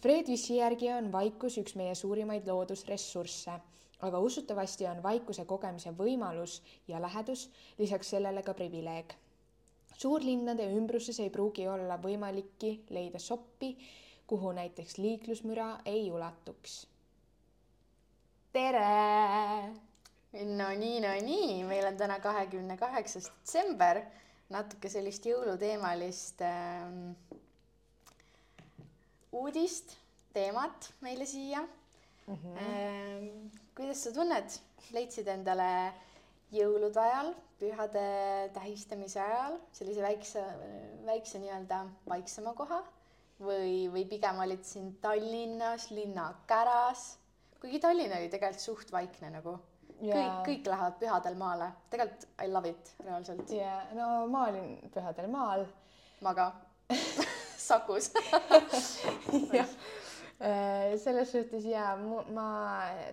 Fredwissi järgi on vaikus üks meie suurimaid loodusressursse, aga usutavasti on vaikuse kogemise võimalus ja lähedus lisaks sellele ka privileeg. suurlinnade ümbruses ei pruugi olla võimalikki leida soppi, kuhu näiteks liiklusmüra ei ulatuks. tere! no nii, no nii, meil on täna kahekümne kaheksas detsember, natuke sellist jõuluteemalist äh, uudist, teemat meile siia mm. -hmm. Kuidas sa tunned, leidsid endale jõulude ajal, pühade tähistamise ajal sellise väikse, väikse nii-öelda vaiksema koha või, või pigem olid siin Tallinnas, linnakäras, kuigi Tallinn oli tegelikult suht vaikne nagu yeah.. kõik, kõik lähevad pühadel maale, tegelikult I love it reaalselt. jaa, no ma olin pühadel maal. ma ka Sakus äh, selles suhtes jaa, ma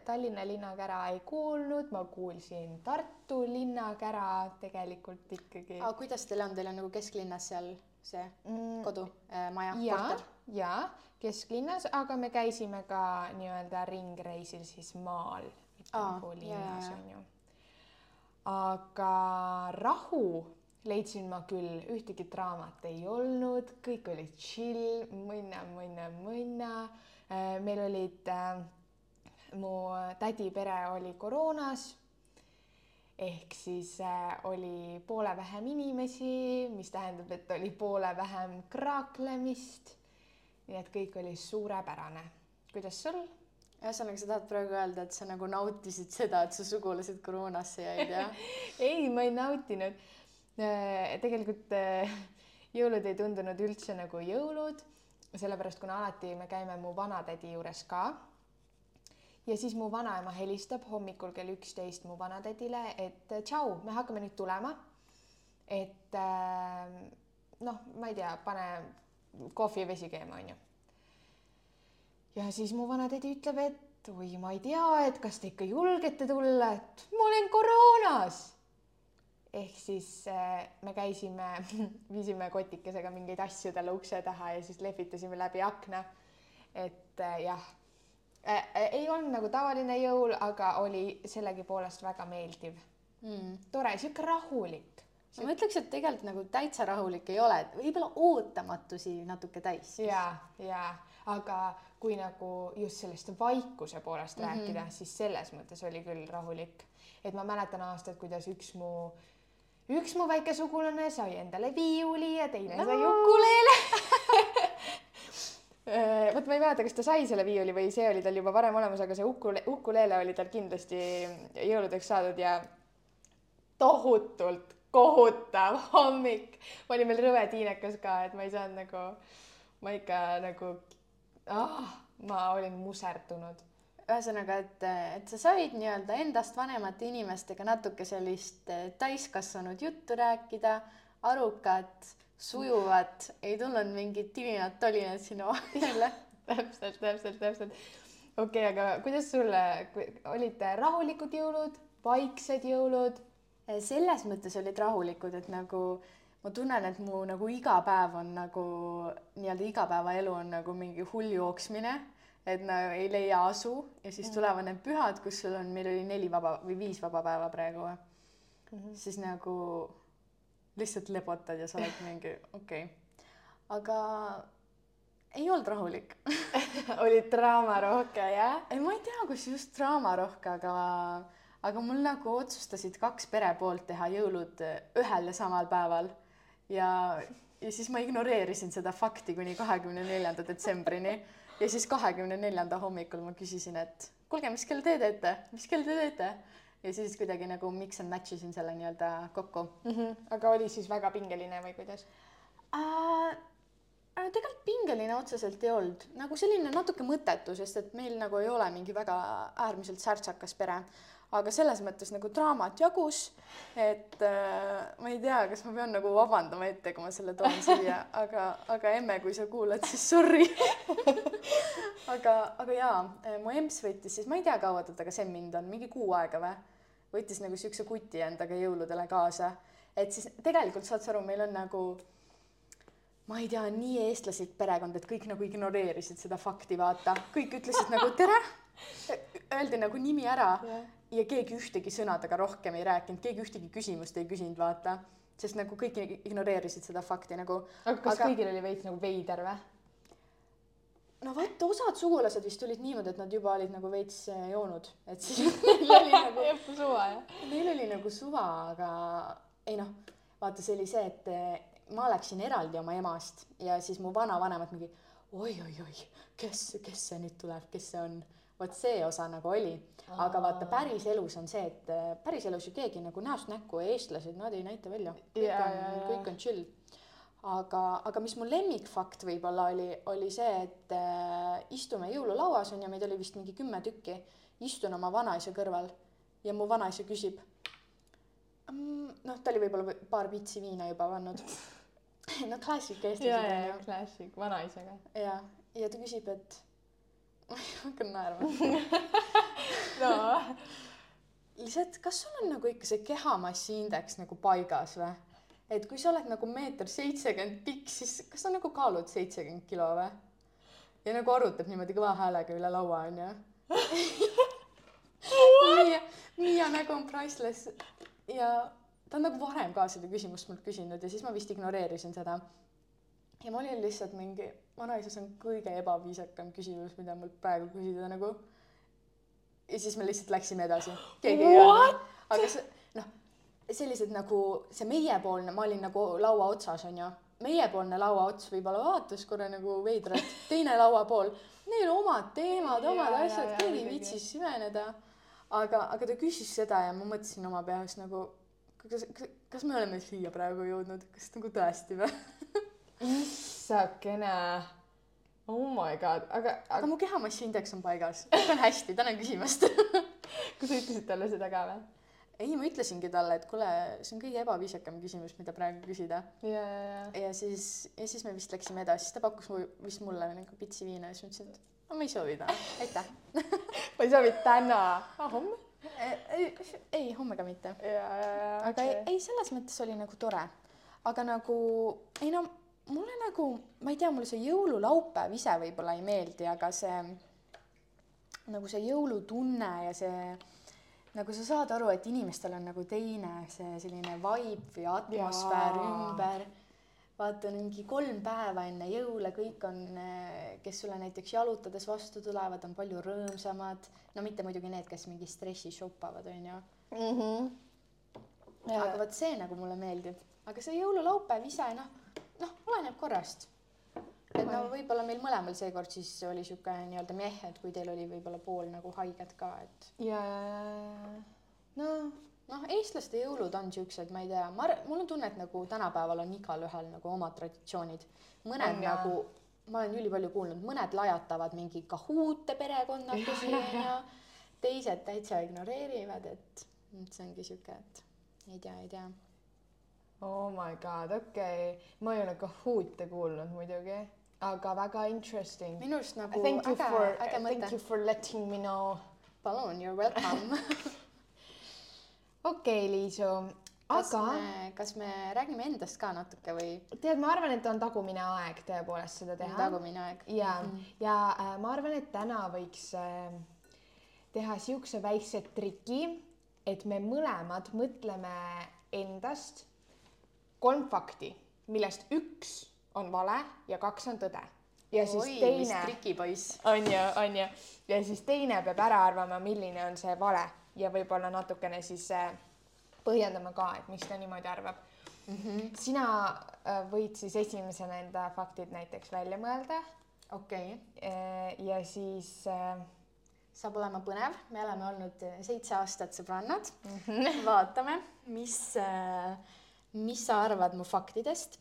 Tallinna linnakära ei kuulnud, ma kuulsin Tartu linnakära tegelikult ikkagi. aga kuidas teil on, teil on nagu kesklinnas seal see mm, kodu äh,, maja, korter? jaa, kesklinnas, aga me käisime ka nii-öelda ringreisil siis maal, mitte nagu linnas on ju. aga rahu leidsin ma küll, ühtegi draamat ei olnud, kõik oli chill, mõnna, mõnna, mõnna. Äh, meil olid äh,, mu tädi pere oli koroonas. ehk siis äh, oli poole vähem inimesi, mis tähendab, et oli poole vähem kraaklemist. nii et kõik oli suurepärane. kuidas sul? ühesõnaga, sa tahad praegu öelda, et sa nagu nautisid seda, et su sugulased koroonasse jäid, jah ei, ma ei nautinud tegelikult äh, jõulud ei tundunud üldse nagu jõulud, sellepärast kuna alati me käime mu vanatädi juures ka. ja siis mu vanaema helistab hommikul kell üksteist mu vanatädile, et tšau, me hakkame nüüd tulema. et äh, noh, ma ei tea, pane kohvi ja vesi keema, onju. ja siis mu vanatädi ütleb, et oi, ma ei tea, et kas te ikka julgete tulla, et ma olen koroonas ehk siis äh, me käisime, viisime kotikesega mingeid asju talle ukse taha ja siis lehvitasime läbi akna. et äh, jah äh,, ei olnud nagu tavaline jõul, aga oli sellegipoolest väga meeldiv mm.. tore, sihuke rahulik. ma ütleks, et tegelikult nagu täitsa rahulik ei ole, võib-olla ootamatusi natuke täis. ja, ja, aga kui nagu just sellest vaikuse poolest mm -hmm. rääkida, siis selles mõttes oli küll rahulik, et ma mäletan aastat, kuidas üks mu üks mu väike sugulane sai endale viiuli ja teine sai ukuleele äh, vot ma ei mäleta, kas ta sai selle viiuli või see oli tal juba varem olemas, aga see ukule-, ukuleele oli tal kindlasti jõuludeks saadud ja tohutult kohutav hommik. ma olin veel rõve tiinekas ka, et ma ei saanud nagu, ma ikka nagu ah,, ma olin muserdunud ühesõnaga, et, et sa said nii-öelda endast vanemate inimestega natuke sellist eh, täiskasvanud juttu rääkida, arukat, sujuvat, ei tulnud mingit tilinat-tolinat sinu vahele täpselt, täpselt, täpselt. okei okay,, aga kuidas sulle, olid rahulikud jõulud, vaiksed jõulud? Eh, selles mõttes olid rahulikud, et nagu ma tunnen, et mu nagu iga päev on nagu nii-öelda igapäevaelu on nagu mingi hull jooksmine et no ei leia asu ja siis tulevad need pühad, kus sul on, meil oli neli vaba või viis vaba päeva praegu mm, -hmm. siis nagu lihtsalt lebotad ja sa oled mingi okei. Okay.. aga ei olnud rahulik. Oli draamarohke, jah? ei, ma ei tea, kus just draamarohke, aga, aga mul nagu otsustasid kaks pere poolt teha jõulud ühel ja samal päeval. Ja, ja siis ma ignoreerisin seda fakti kuni kahekümne neljanda detsembrini ja siis kahekümne neljanda hommikul ma küsisin, et kuulge, mis kell te teete, mis kell te teete? ja siis kuidagi nagu mix and match isin selle nii-öelda kokku mm. -hmm. aga oli siis väga pingeline või kuidas uh,? tegelikult pingeline otseselt ei olnud, nagu selline natuke mõttetu, sest et meil nagu ei ole mingi väga äärmiselt särtsakas pere aga selles mõttes nagu draamat jagus, et äh, ma ei tea, kas ma pean nagu vabandama ette, kui ma selle toon siia, aga, aga emme, kui sa kuulad, siis sorry. Aga, aga jaa, mu emps võttis siis, ma ei tea, kaua ta temaga semminud on, mingi kuu aega või? võttis nagu siukse kuti endaga jõuludele kaasa, et siis tegelikult saad sa aru, meil on nagu ma ei tea, nii eestlaslik perekond, et kõik nagu ignoreerisid seda fakti, vaata, kõik ütlesid nagu tere, öeldi nagu nimi ära Jah. ja keegi ühtegi sõna temaga rohkem ei rääkinud, keegi ühtegi küsimust ei küsinud, vaata, sest nagu kõik ignoreerisid seda fakti nagu aga kas Aga- kõigil oli veits nagu veider või? no vot, osad sugulased vist tulid niimoodi, et nad juba olid nagu veits eh, joonud, et siis neil oli nagu, jääb suva jah. neil oli nagu suva, aga ei noh, vaata, see oli see, et eh, ma läksin eraldi oma emast ja siis mu vanavanemad mingi oi-oi-oi, kes, kes see nüüd tuleb, kes see on. Vot see osa nagu oli, aga vaata päriselus on see, et eh, päriselus ju keegi nagu näost näkku eestlased, nad ei näita välja. kõik on kõik on chill aga, aga mis mu lemmikfakt võib-olla oli, oli see, et äh, istume jõululauas on ju, meid oli vist mingi kümme tükki, istun oma vanaisa kõrval ja mu vanaisa küsib mm,. noh, ta oli võib-olla või- paar pitsi viina juba pannud. no klassik ja, eestlased on ju. klassik, vanaisaga. ja, ja ta küsib, et ma hakkan naerma. no lihtsalt, kas sul on nagu ikka see kehamassi indeks nagu paigas või? et kui sa oled nagu meeter seitsekümmend pikk, siis kas sa nagu kaalud seitsekümmend kilo või? ja nagu arutab niimoodi kõva häälega üle laua onju. Miia, Miia nägu on priceless ja ta on nagu varem ka seda küsimust mult küsinud ja siis ma vist ignoreerisin seda. Ja ma olin lihtsalt mingi, vanaisa, see on kõige ebaviisakam küsimus, mida mult praegu küsida nagu. ja siis me lihtsalt läksime edasi. aga see, noh, sellised nagu see meiepoolne, ma olin nagu laua otsas onju, meiepoolne lauaots võib-olla vaatas korra nagu veidralt, teine lauapool, neil omad teemad, omad asjad, keegi ei viitsi süveneda. aga, aga ta küsis seda ja ma mõtlesin oma peas nagu, kas, kas, kas me oleme siia praegu jõudnud, kas nagu tõesti või? issakene. Oh my god, aga, aga aga mu kehamassi indeks on paigas, kõik on hästi, tänan küsimast. kas sa ütlesid talle seda ka või? ei, ma ütlesingi talle, et kuule, see on kõige ebaviisakam küsimus, mida praegu küsida. ja, ja, ja. ja siis, ja siis me vist läksime edasi, siis ta pakkus mu, vist mulle nagu pitsi viina ja siis ma ütlesin, et no ma ei soovi täna, aitäh. ma ei soovi täna. aa, homme? ei, ei, homme ka mitte. aga ei, ei, selles mõttes oli nagu tore. aga nagu, ei no mulle nagu, ma ei tea, mulle see jõululaupäev ise võib-olla ei meeldi, aga see nagu see jõulutunne ja see nagu sa saad aru, et inimestel on nagu teine see selline vibe või atmosfäär Jaa. ümber. vaata mingi kolm päeva enne jõule kõik on, kes sulle näiteks jalutades vastu tulevad, on palju rõõmsamad. no mitte muidugi need, kes mingi stressi shoppavad, onju. mhmh. aga vot see nagu mulle meeldib, aga see jõululaupäev ise noh oleneb korrast. et no võib-olla meil mõlemal seekord siis oli sihuke nii-öelda meh, et kui teil oli võib-olla pool nagu haiget ka, et ja, ja, ja, ja. no noh, eestlaste jõulud on siuksed, ma ei tea, ma mul on tunne, et nagu tänapäeval on igalühel nagu omad traditsioonid. mõned On, nagu, ma olen ülipalju kuulnud, mõned lajatavad mingi kahuute perekonnakesi onju, teised täitsa ignoreerivad, et see ongi sihuke, et ei tea, ei tea oh my god, okei okay.. ma ei ole Kahoot'e kuulnud muidugi, aga väga interesting. minu arust nagu Thank you äge, for, thank you. for letting me know. palun, you are welcome. okei okay,, Liisu, aga kas me räägime endast ka natuke või tead, ma arvan, et on tagumine aeg tõepoolest seda teha. tagumine aeg? ja, ja äh, ma arvan, et täna võiks äh, teha siukse väikse triki, et me mõlemad mõtleme endast kolm fakti, millest üks on vale ja kaks on tõde. ja siis oi, teine trikipoiss. on ju, on ju, ja siis teine peab ära arvama, milline on see vale ja võib-olla natukene siis äh, põhjendama ka, et miks ta niimoodi arvab mm. -hmm. sina äh, võid siis esimesena enda faktid näiteks välja mõelda okei okay., äh, ja siis äh, saab olema põnev, me oleme olnud seitse aastat sõbrannad mm. -hmm. vaatame, mis, mis sa arvad mu faktidest.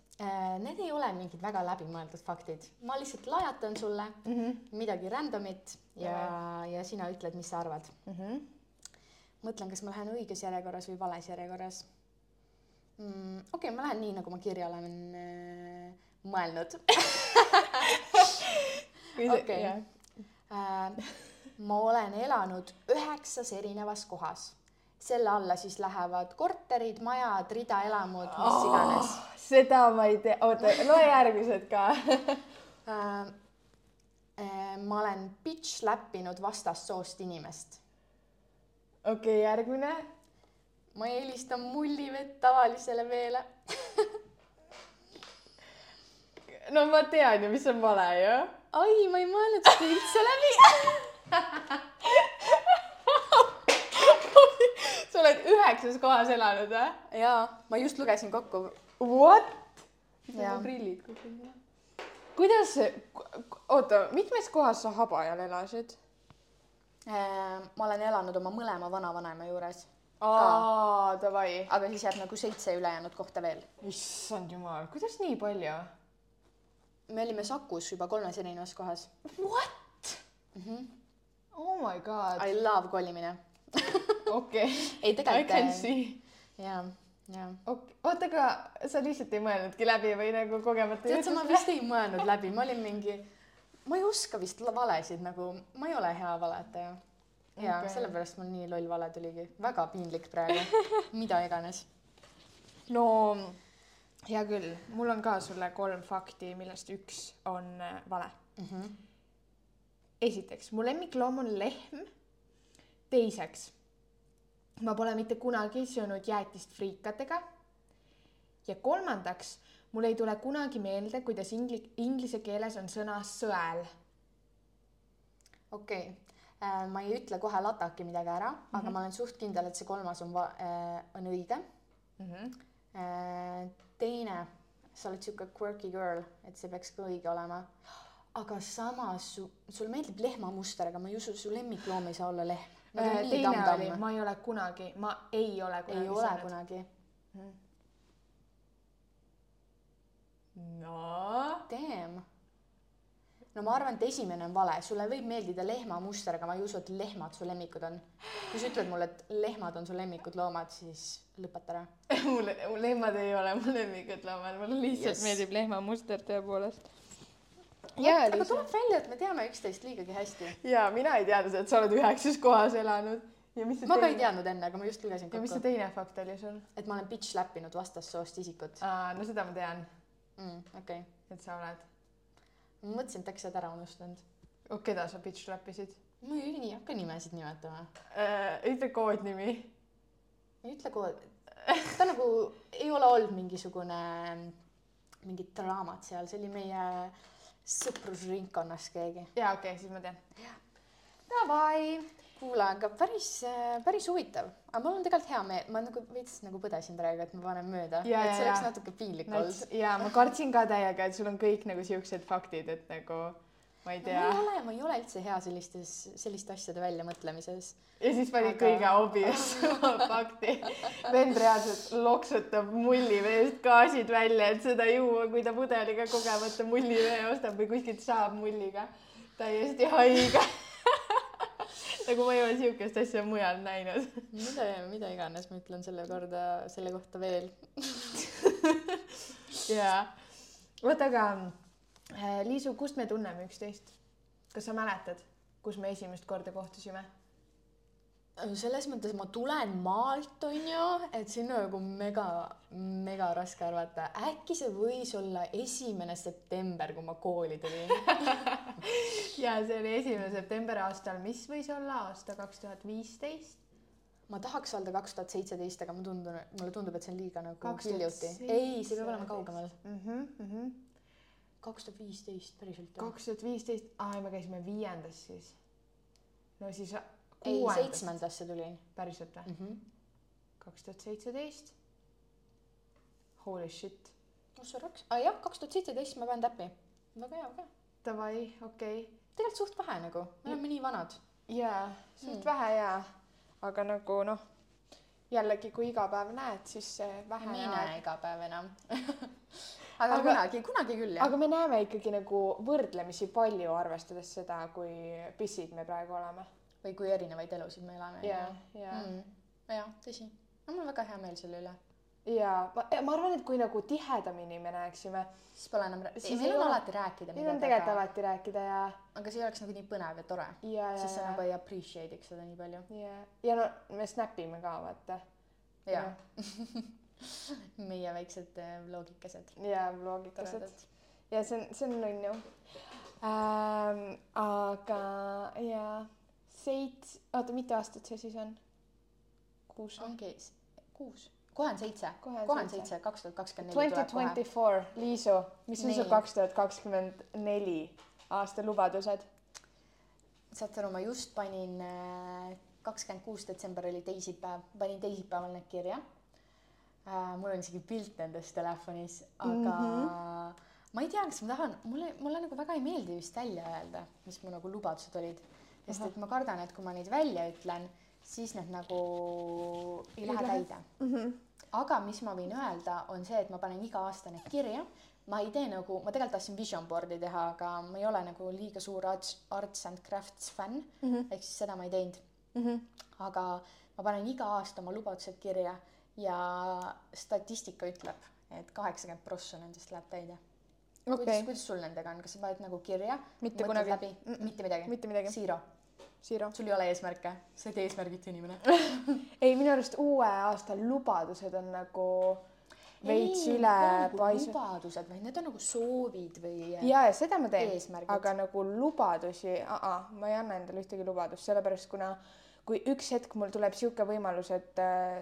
Need ei ole mingid väga läbimõeldud faktid, ma lihtsalt lajatan sulle mm -hmm. midagi random'it ja, ja sina ütled, mis sa arvad. mm -hmm. mõtlen, kas ma lähen õiges järjekorras või vales järjekorras mm,. okei okay,, ma lähen nii, nagu ma kirja olen äh, mõelnud. okei. äh, ma olen elanud üheksas erinevas kohas. Selle alla siis lähevad korterid, majad, ridaelamud, mis iganes oh,. seda ma ei tea, oota, loe järgmised ka äh,. Äh, ma olen bitch läppinud vastassoost inimest. okei okay,, järgmine. ma eelistan mullivett tavalisele veele. no ma tean ju, mis on vale ju. ai, ma ei mõelnud seda üldse läbi. sa oled üheksas kohas elanud või? jaa, ma just lugesin kokku. What? Jaa. prillid kuskil. kuidas, oota, mitmes kohas sa Habajal elasid? Äh, ma olen elanud oma mõlema vanavanemma juures, aa, davai. aga siis jääb nagu seitse ülejäänud kohta veel. issand jumal, kuidas nii palju? me olime Sakus juba kolmes erinevas kohas. What mm? -hmm. Oh my god. I love kolimine. okei. ei I can tegelikult. see. jaa, jaa. oota, aga sa lihtsalt ei mõelnudki läbi või nagu kogemata tead sa, ma vist ei mõelnud läbi, ma olin mingi, ma ei oska vist valesid nagu, ma ei ole hea valetaja. ja okay. sellepärast mul nii loll vale tuligi, väga piinlik praegu, mida iganes. no hea küll, mul on ka sulle kolm fakti, millest üks on äh, vale. Mm -hmm. esiteks, mu lemmikloom on lehm. teiseks, ma pole mitte kunagi söönud jäätist friikadega. ja kolmandaks, mul ei tule kunagi meelde, kuidas ingli-, inglise keeles on sõna sõel. okei okay., ma ei ütle kohe lataki midagi ära mm, -hmm. aga ma olen suht kindel, et see kolmas on va-, on õige. teine, sa oled sihuke quirky girl, et see peaks ka õige olema. aga samas su, sulle meeldib lehmamuster, aga ma ei usu, su lemmikloom ei saa olla lehm. Äh, teine oli, tamm-tamm. ma ei ole kunagi, ma ei ole kunagi ei ole söönud. kunagi. no Damn. no ma arvan, et esimene on vale, sulle võib meeldida lehmamuster, aga ma ei usu, et lehmad su lemmikud on. kui sa ütled mulle, et lehmad on su lemmikud loomad, siis lõpeta ära. mulle, lehmad ei ole mu lemmikud loomad, mulle lihtsalt yes. meeldib lehmamuster tõepoolest. Aga tuleb välja, et me teame üksteist liigagi hästi. ja mina ei teadnud, et sa oled üheksas kohas elanud ma ka ei teine, teadnud enne, aga ma just lugesin ja mis see kokku, teine fakt oli sul? et ma olen bitch läppinud vastassoost isikut aa, no seda ma tean, mm,. okei okay., et sa oled. ma mõtlesin, et äkki sa oled ära unustanud. keda sa bitch läppisid ma ei ei hakka nimesid nimetama. äh,? ütle koodnimi. ei ütle kohe, ta nagu ei ole olnud mingisugune, mingit draamat seal, see oli meie sõprusringkonnas keegi. jaa, okei okay,, siis ma tean. Davai. kuule, aga päris, päris huvitav, aga mul on tegelikult hea meel, ma nagu veits nagu põdesin praegu, et ma panen mööda, Ja, et ja, see oleks ja. natuke piinlik olnud. ja ma kartsin ka täiega, et sul on kõik nagu siuksed faktid, et nagu ma ei ma tea ei. ole, ma ei ole üldse hea sellistes, selliste asjade väljamõtlemises. ja siis panid Aga- kõige obvious fakti. vend reaalselt loksutab mulliveest gaasid välja, et seda juua, kui ta pudeliga kogemata mullivee ostab või kuskilt saab mulliga. täiesti haige. nagu ma ei ole siukest asja mujal näinud. mida, mida iganes ma ütlen selle korda, selle kohta veel. jaa. oota, aga Liisu, kust me tunneme üksteist? kas sa mäletad, kus me esimest korda kohtusime? selles mõttes ma tulen maalt, onju, et siin on nagu mega, mega raske arvata. äkki see võis olla esimene september, kui ma kooli tulin. ja see oli esimene september aastal, mis võis olla aasta kaks tuhat viisteist. ma tahaks öelda kaks tuhat seitseteist, aga ma tundun, mulle tundub, et see on liiga nagu 2017. hiljuti. ei, see peab olema kaugemal. Mhm, kaks tuhat viisteist, päriselt kaks tuhat viisteist, aa, me käisime viiendas siis. no siis ei, kuuendas, seitsmendasse tulin päriselt või? -hmm. kaks tuhat seitseteist. Holy shit, kus see raks? aa jah, kaks tuhat seitseteist ma panen täppi. väga hea, väga hea. davai, okei okay.. tegelikult suht vähe nagu, me oleme nii vanad. jaa, suht Mm. vähe jaa, aga nagu noh, jällegi, kui iga päev näed, siis see vähe me ei näe iga päev enam. Aga- kunagi, kunagi küll jah. aga me näeme ikkagi nagu võrdlemisi palju, arvestades seda, kui pissid me praegu oleme. või kui erinevaid elusid me elame. ja, ja mm.. jah, tõsi. no mul on väga hea meel selle üle. ja ma, ma arvan, et kui nagu tihedamini me näeksime, siis pole enam, meil ei on alati rääkida meil on tegelikult alati rääkida ja, aga see oleks nagu nii põnev ja tore. ja, ja, siis sa ja nagu, ei appreciate'iks seda nii palju. ja, ja no me snap ime ka vaata. jaa. meie väiksed äh, vlogikesed. ja vlogikesed. ja see on, see on nunnu ähm,. aga ja seits-, oota, mitu aastat see siis on? kuus või? ongi kuus, kohe on seitse, Kohe on seitse. kaks tuhat kakskümmend neli Twenty twenty four, Liisu, mis on su kaks tuhat kakskümmend neli aasta lubadused? saad aru, ma just panin kakskümmend kuus detsember oli teisipäev, panin teisipäeval need kirja äh,. Mul on isegi pilt nendest telefonis, aga mm -hmm. ma ei tea, kas ma tahan, mulle, mulle nagu väga ei meeldi vist välja öelda, mis mu nagu lubadused olid, sest et ma kardan, et kui ma neid välja ütlen, siis need nagu ei Ei lähe täide. aga mis ma võin öelda, on see, et ma panen iga aasta need kirja. ma ei tee nagu, ma tegelikult tahtsin vision board'i teha, aga ma ei ole nagu liiga suur arts, arts and crafts fänn mm -hmm., ehk siis seda ma ei teinud mm. -hmm. aga ma panen iga aasta oma lubadused kirja ja statistika ütleb, et kaheksakümmend prossa nendest läheb täide. kuidas okei, kuidas sul nendega on, kas sa paned nagu kirja? Mitte kunagi. läbi Mm-mm. mitte midagi? mitte midagi, Siiro, Siiro. sul ei ole eesmärke, sa oled eesmärgitu inimene. ei, minu arust uue aasta lubadused on nagu veits üle nagu paisu-. lubadused, vaid need on nagu soovid või ja, ja seda ma teen, aga nagu lubadusi, ma ei anna endale ühtegi lubadust, sellepärast kuna kui üks hetk mul tuleb sihuke võimalus, et äh,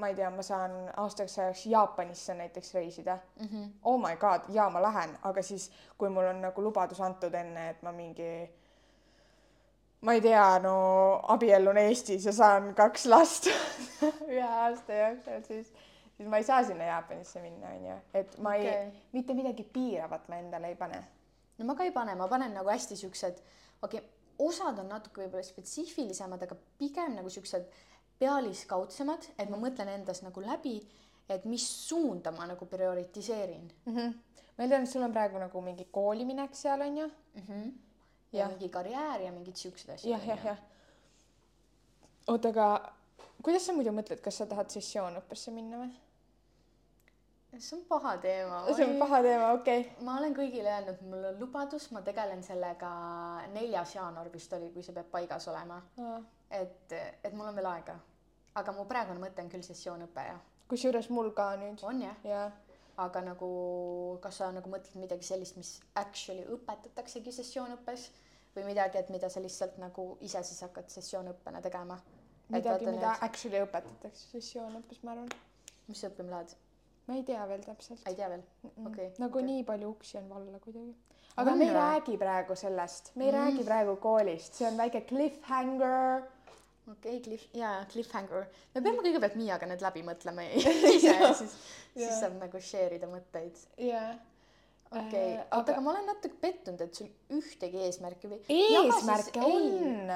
ma ei tea, ma saan aastaks ajaks Jaapanisse näiteks reisida mm. -hmm. Oh my god, ja ma lähen, aga siis, kui mul on nagu lubadus antud enne, et ma mingi ma ei tea, no abiellun Eestis ja saan kaks last ühe aasta jooksul, siis, siis ma ei saa sinna Jaapanisse minna, onju, et ma okay. Ei, mitte midagi piiravat ma endale ei pane no ma ka ei pane, ma panen nagu hästi siuksed, okei okay,, osad on natuke võib-olla spetsiifilisemad, aga pigem nagu siuksed pealiskaudsemad, et ma mõtlen endas nagu läbi, et mis suunda ma nagu prioritiseerin mm. -hmm. ma eeldan, et sul on praegu nagu mingi kooliminek seal onju. mm. -hmm. ja Jah. mingi karjäär ja mingid siuksed asjad. jah, jah, jah. oota, aga kuidas sa muidu mõtled, kas sa tahad sessioonõppesse minna või? See on paha teema. see on paha teema, okei okay.. ma olen kõigile öelnud, mul on lubadus, ma tegelen sellega neljas jaanuar vist oli, kui see peab paigas olema. et, et mul on veel aega. aga mu praegune mõte on küll sessioonõpe ja kusjuures mul ka nüüd. on jah, jaa. aga nagu kas sa nagu mõtled midagi sellist, mis actually õpetataksegi sessioonõppes või midagi, et mida sa lihtsalt nagu ise siis hakkad sessioonõppena tegema? midagi, mida actually õpetatakse sessioonõppes, ma arvan. mis õppima lähed? Ma ei tea veel täpselt. ei tea veel? okei. nagu nii palju uksi on valla kuidagi. aga On me ei või? räägi praegu sellest, me ei mm. räägi praegu koolist, see on väike cliffhanger. okei okay,, cliff, jaa, cliffhanger. me peame kõigepealt Miiaga need läbi mõtlema ise ja siis, siis saab nagu share ida mõtteid. jaa. okei okay., Äh, oota, aga- ma olen natuke pettunud, et sul ühtegi eesmärki või. eesmärke on.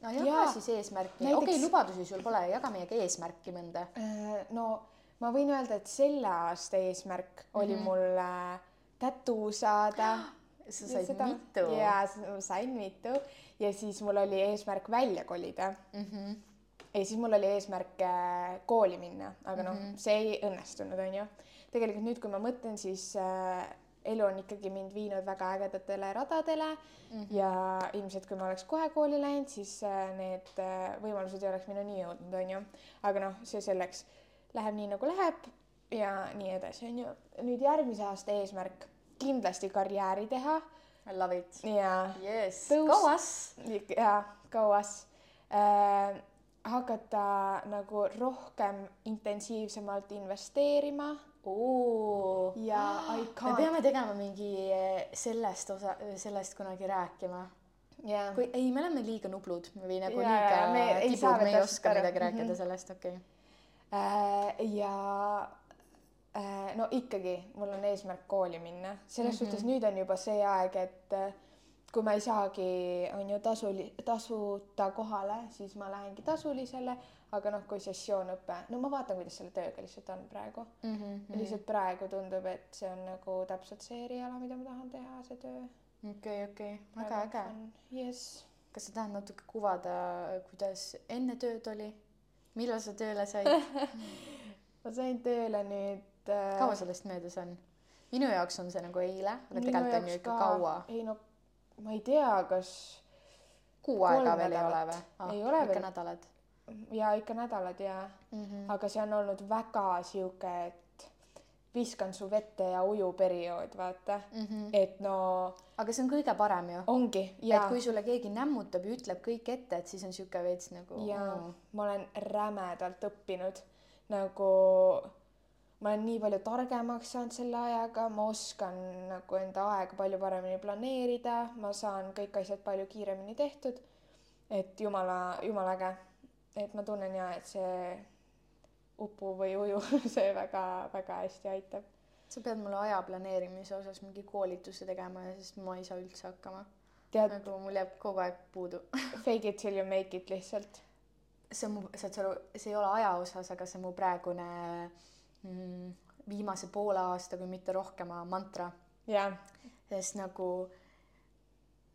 no jaga Jaa. siis eesmärki, okei okay,, lubadusi sul pole, jaga meiega eesmärki mõnda. Äh, no ma võin öelda, et selle aasta eesmärk oli Mhm. mul äh, tattoo saada. sa said seda... mitu. jaa, sain mitu ja siis mul oli eesmärk välja kolida mm. -hmm. ja siis mul oli eesmärk äh, kooli minna, aga noh mm. -hmm. see ei õnnestunud, onju. tegelikult nüüd, kui ma mõtlen, siis äh, elu on ikkagi mind viinud väga ägedatele radadele mm. -hmm. ja ilmselt, kui ma oleks kohe kooli läinud, siis äh, need võimalused ei oleks minuni jõudnud, onju. aga noh, see selleks, läheb nii nagu läheb ja nii edasi, onju. nüüd järgmise aasta eesmärk kindlasti karjääri teha I love it. ja Yes, go us. ja kauas äh, hakata nagu rohkem intensiivsemalt investeerima ja I me can't peame tegema mingi eh, sellest osa, sellest kunagi rääkima. yeah. kui ei, me oleme liiga nublud või nagu Jaa, jaa, me liiga ei saa tibud, me ei oska midagi rääkida Mhm. sellest, okei okay.. Äh, ja äh, no ikkagi mul on eesmärk kooli minna, selles mm -hmm. suhtes nüüd on juba see aeg, et äh, kui ma ei saagi, on ju tasuli, tasuta kohale, siis ma lähengi tasulisele, aga noh, kui sessioonõpe, no ma vaatan, kuidas selle tööga lihtsalt on praegu mm. -hmm. lihtsalt praegu tundub, et see on nagu täpselt see eriala, mida ma tahan teha, see töö. okei, okei, väga äge. jess. kas sa tahad natuke kuvada, kuidas enne tööd oli? Millal sa tööle said? ma sain tööle nüüd äh, kaua sellest möödas on? minu jaoks on see nagu eile, aga tegelikult on ju ikka ka- kaua. ei no ma ei tea, kas kuu aega veel ei ole või? Ei ole ikka veel. nädalad ja ikka nädalad ja mm. -hmm. aga see on olnud väga sihuke, et viskan su vette ja uju periood, vaata. Mm -hmm. et no aga see on kõige parem ju. ongi et kui sulle keegi nämmutab ja ütleb kõik ette, et siis on sihuke veits nagu ja mm. ma olen rämedalt õppinud nagu ma olen nii palju targemaks saanud selle ajaga, ma oskan nagu enda aega palju paremini planeerida, ma saan kõik asjad palju kiiremini tehtud. et jumala, jumala äge, et ma tunnen ja, et see upu või uju, see väga-väga hästi aitab. sa pead mulle aja planeerimise osas mingi koolituse tegema sest ma ei saa üldse hakkama. tead, nagu mul jääb kogu aeg puudu. fake it till you make it lihtsalt. see on mu, saad sa aru, see ei ole aja osas, aga see on mu praegune mm, viimase poole aasta, kui mitte rohkema mantra. jah, sest nagu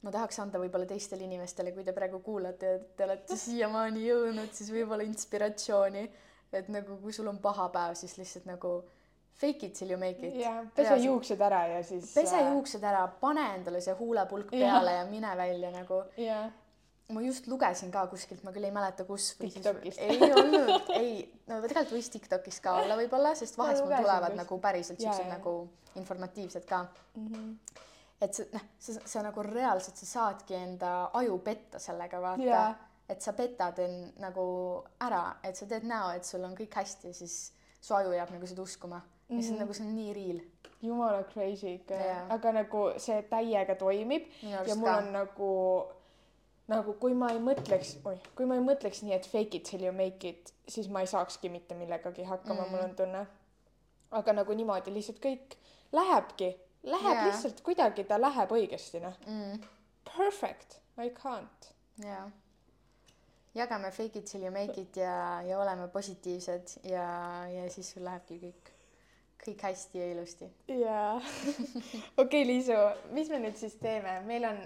ma tahaks anda võib-olla teistele inimestele, kui te praegu kuulate ja te olete siiamaani jõudnud, siis võib-olla inspiratsiooni, et nagu kui sul on paha päev, siis lihtsalt nagu fake it till you make it. ja pese. juuksed ära ja siis. pese. juuksed ära, pane endale see huulepulk Jah. peale ja mine välja nagu. jah, ma just lugesin ka kuskilt, ma küll ei mäleta, kus. TikTokist. ei olnud, ei, no tegelikult võis TikTokis ka olla võib-olla, sest vahest mul tulevad just. nagu päriselt siuksed nagu informatiivsed ka. Mhm. et sa noh, sa, sa nagu reaalselt sa saadki enda aju petta sellega vaata Jaa. Et sa petad end nagu ära, et sa teed näo, et sul on kõik hästi, siis su aju jääb nagu seda uskuma mm. -hmm. ja see on Mhm. nagu, see on nii real. jumala crazy ikka Jaa. aga nagu see täiega toimib minu ja mul ka on. nagu, nagu kui ma ei mõtleks, oi, kui ma ei mõtleks nii, et fake it till you make it, siis ma ei saakski mitte millegagi hakkama mm., Mm. mul on tunne. aga nagu niimoodi lihtsalt kõik lähebki, läheb yeah. lihtsalt kuidagi, ta läheb õigesti, noh. mm,. Perfect, I can't. jaa. Jagame fake it till you make it ja, ja oleme positiivsed ja, ja siis sul lähebki kõik, kõik hästi ja ilusti. jaa. okei, Liisu, mis me nüüd siis teeme, meil on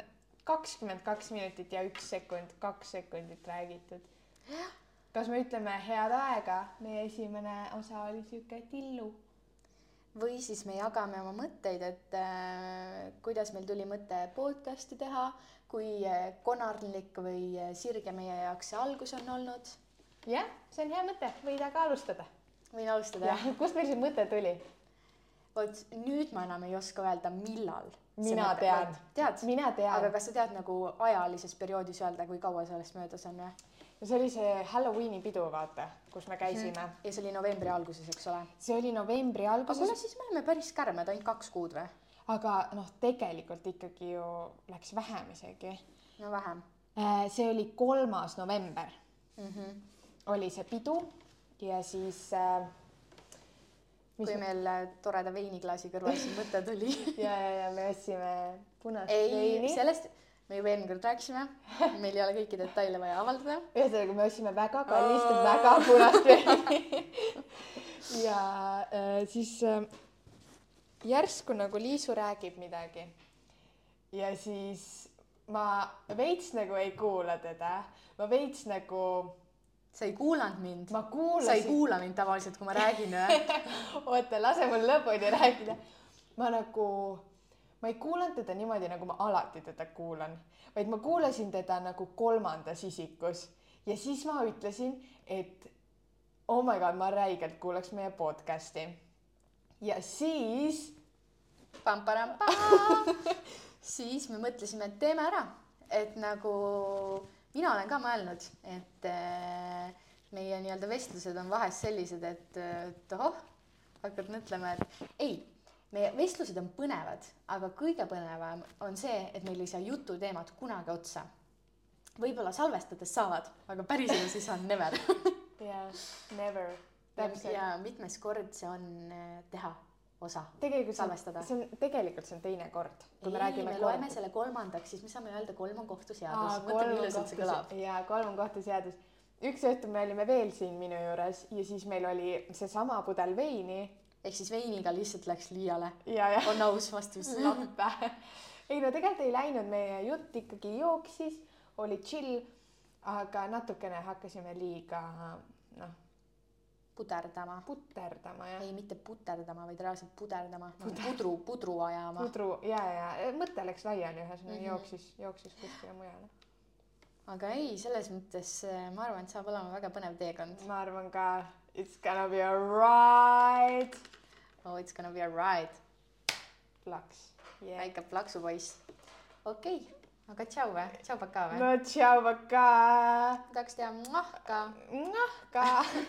kakskümmend kaks minutit ja üks sekund, kaks sekundit räägitud. kas me ütleme head aega, meie esimene osa oli sihuke tillu. või siis me jagame oma mõtteid, et äh, kuidas meil tuli mõte podcast'i teha, kui äh, konarlik või äh, sirge meie jaoks see algus on olnud. jah, see on hea mõte, võid aga alustada. võin alustada kust meil see mõte tuli? vot nüüd ma enam ei oska öelda, millal. Mina tean. tead? mina tean aga, kas sa tead nagu ajalises perioodis öelda, kui kaua sellest möödas on või? see oli see Halloweeni pidu, vaata, kus me käisime. ja see oli novembri alguses, eks ole. see oli novembri aga kuule, alguses, siis me oleme päris kärmed, ainult kaks kuud või? Aga noh, tegelikult ikkagi ju läks vähem isegi. no vähem see oli kolmas november mm. -hmm. oli see pidu ja siis äh, kui meil äh, toreda veiniklaasi kõrval see mõte tuli. ja, ja, ja me ostsime punast ei, veini. sellest me juba eelmine kord rääkisime, meil ei ole kõiki detaile vaja avaldada. ühesõnaga, me ostsime väga kallist oh., väga punast veini. ja äh, siis äh, järsku nagu Liisu räägib midagi ja siis ma veits nagu ei kuula teda, ma veits nagu, sa ei kuulanud mind. ma sa ei kuulasin, kuula mind tavaliselt, kui ma räägin või? oota, lase mul lõpuni rääkida. ma nagu, ma ei kuulanud teda niimoodi, nagu ma alati teda kuulan, vaid ma kuulasin teda nagu kolmandas isikus ja siis ma ütlesin, et oh my god, ma räigelt kuulaks meie podcast'i. Ja siis siis me mõtlesime, et teeme ära, et nagu mina olen ka mõelnud, et äh, meie nii-öelda vestlused on vahest sellised, et, et ohoh, hakkad mõtlema, et ei, meie vestlused on põnevad, aga kõige põnevam on see, et meil ei saa jututeemad kunagi otsa. võib-olla salvestades saavad, aga päriselus ei saa never. ja never, täpselt. ja mitmes kord see on äh, teha osa salvestada see on, tegelikult see on teine kord, kui me ei, räägime me loeme selle kolmandaks, siis me saame öelda kolm on kohtuseadus. Mõtle, kui ilusalt see kõlab. ja kolm on kohtuseadus. üks õhtu me olime veel siin minu juures ja siis meil oli seesama pudel veini ehk siis veiniga lihtsalt läks liiale. on aus vastus. lappe. ei no tegelikult ei läinud, meie jutt ikkagi jooksis, oli chill, aga natukene hakkasime liiga noh, puderdama. puterdama jah. ei, mitte puterdama, vaid reaalselt puderdama, pudru, pudru ajama. pudru ja, ja mõte läks laiali, ühesõnaga mm. -hmm. jooksis, jooksis kuskile mujale. aga ei, selles mõttes äh, ma arvan, et saab olema väga põnev teekond. ma arvan ka, it's gonna be a ride. Oh it's gonna be a ride plaks yeah.. väike plaksupoiss. okei okay., aga tšau või, tšau pakaa või? no tšau, pakaa. tahaks teha muah ka. noh ka.